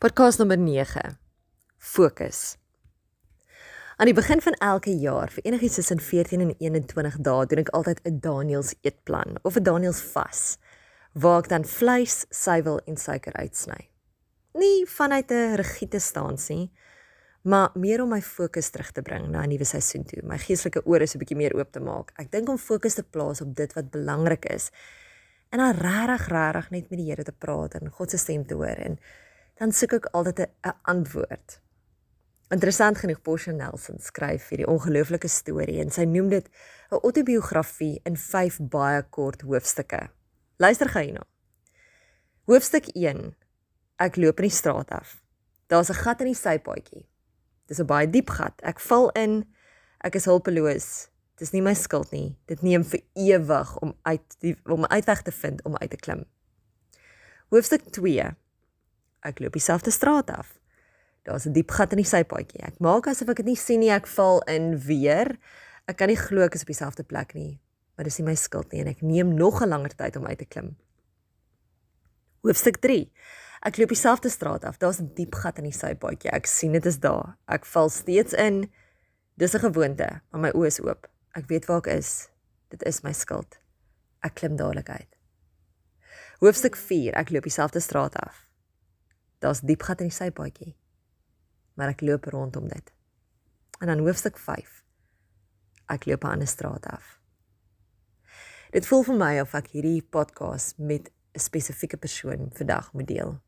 Podcast nommer 9. Fokus. Aan die begin van elke jaar, vir enigiets tussen 14 en 21 dae, doen ek altyd 'n Daniels eetplan of 'n Daniels vas waar ek dan vleis, suiwel en suiker uitsny. Nie vanuit 'n rigiede stans nie, maar meer om my fokus terug te bring na 'n nuwe seisoen toe, my geestelike ore so 'n bietjie meer oop te maak. Ek dink om fokus te plaas op dit wat belangrik is en dan regtig regtig net met die Here te praat en God se stem te hoor en dan soek ek altyd 'n antwoord. Interessant genoeg Portia Nelson skryf hierdie ongelooflike storie en sy noem dit 'n autobiografie in 5 baie kort hoofstukke. Luister gou hierna. Hoofstuk 1. Ek loop in die straat af. Daar's 'n gat in die sypaadjie. Dis 'n baie diep gat. Ek val in. Ek is hulpeloos. Dis nie my skuld nie. Dit neem vir ewig om uit die om uitweg te vind om uit te klim. Hoofstuk 2 ek loop dieselfde straat af. Daar's 'n diep gat in die sypaadjie. Ek maak asof ek dit nie sien nie. Ek val in weer. Ek kan nie glo ek is op dieselfde plek nie. Maar dis nie my skuld nie en ek neem nog 'n langer tyd om uit te klim. Hoofstuk 3. Ek loop dieselfde straat af. Daar's 'n diep gat in die sypaadjie. Ek sien dit is daar. Ek val steeds in. Dis 'n gewoonte, maar my oë is oop. Ek weet waar ek is. Dit is my skuld. Ek klim dadelik uit. Hoofstuk 4. Ek loop dieselfde straat af. Daar's diep gat in die sypaadjie. Maar ek loop rondom dit. En dan hoofstuk 5. Ek loop 'n straat af. Dit voel vir my of ek hierdie podcast met 'n spesifieke persoon vandag moet deel.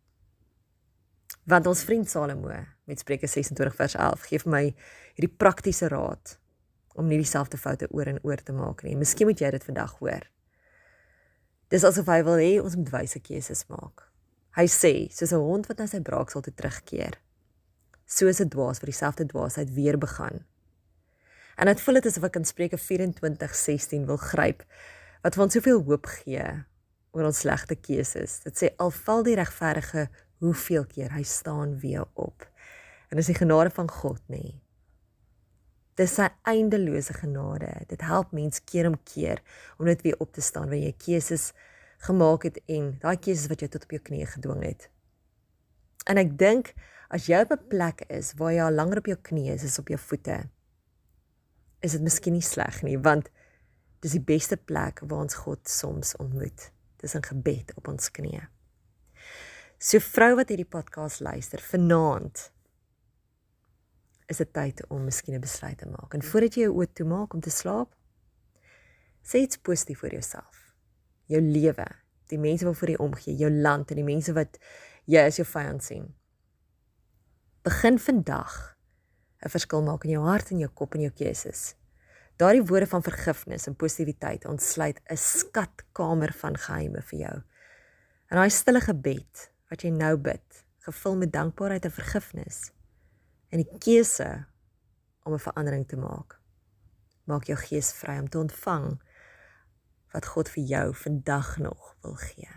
Want ons vriend Salomo met Spreuke 26 vers 11 gee vir my hierdie praktiese raad om nie dieselfde foute oor en oor te maak nie. Miskien moet jy dit vandag hoor. Dis asof hy wil hê ons moet wyse keuses maak. Hy sê, soos 'n hond wat na sy braaksel toe terugkeer, soos 'n dwaas wat dieselfde dwaasheid weer begin. En dit voel dit asof ek in Spreuke 24:16 wil gryp wat vir ons soveel hoop gee oor ons slegte keuses. Dit sê al val die regverdige hoeveel keer hy staan weer op. En dis die genade van God nê. Dis sy eindelose genade. Dit help mens keer om keer om net weer op te staan wanneer jy keuses gemaak het en daai keuses wat jou tot op jou knieë gedwing het. En ek dink as jy op 'n plek is waar jy al langer op jou knieë is as op jou voete, is dit miskien nie sleg nie, want dis die beste plek waar ons God soms ontmoet. Dis in gebed op ons knieë. So vrou wat hierdie podcast luister, vanaand is dit tyd om miskien 'n besluit te maak. En voordat jy jou oë toemaak om te slaap, sê iets positief vir jouself jou lewe, die mense wat vir jou omgee, jou land en die mense wat jy as jou vyand sien. Begin vandag 'n verskil maak in jou hart en jou kop en jou keuses. Daardie woorde van vergifnis en positiwiteit ontsluit 'n skatkamer van geheime vir jou. En daai stille gebed wat jy nou bid, gevul met dankbaarheid en vergifnis en die keuse om 'n verandering te maak. Maak jou gees vry om te ontvang wat God vir jou vandag nog wil gee.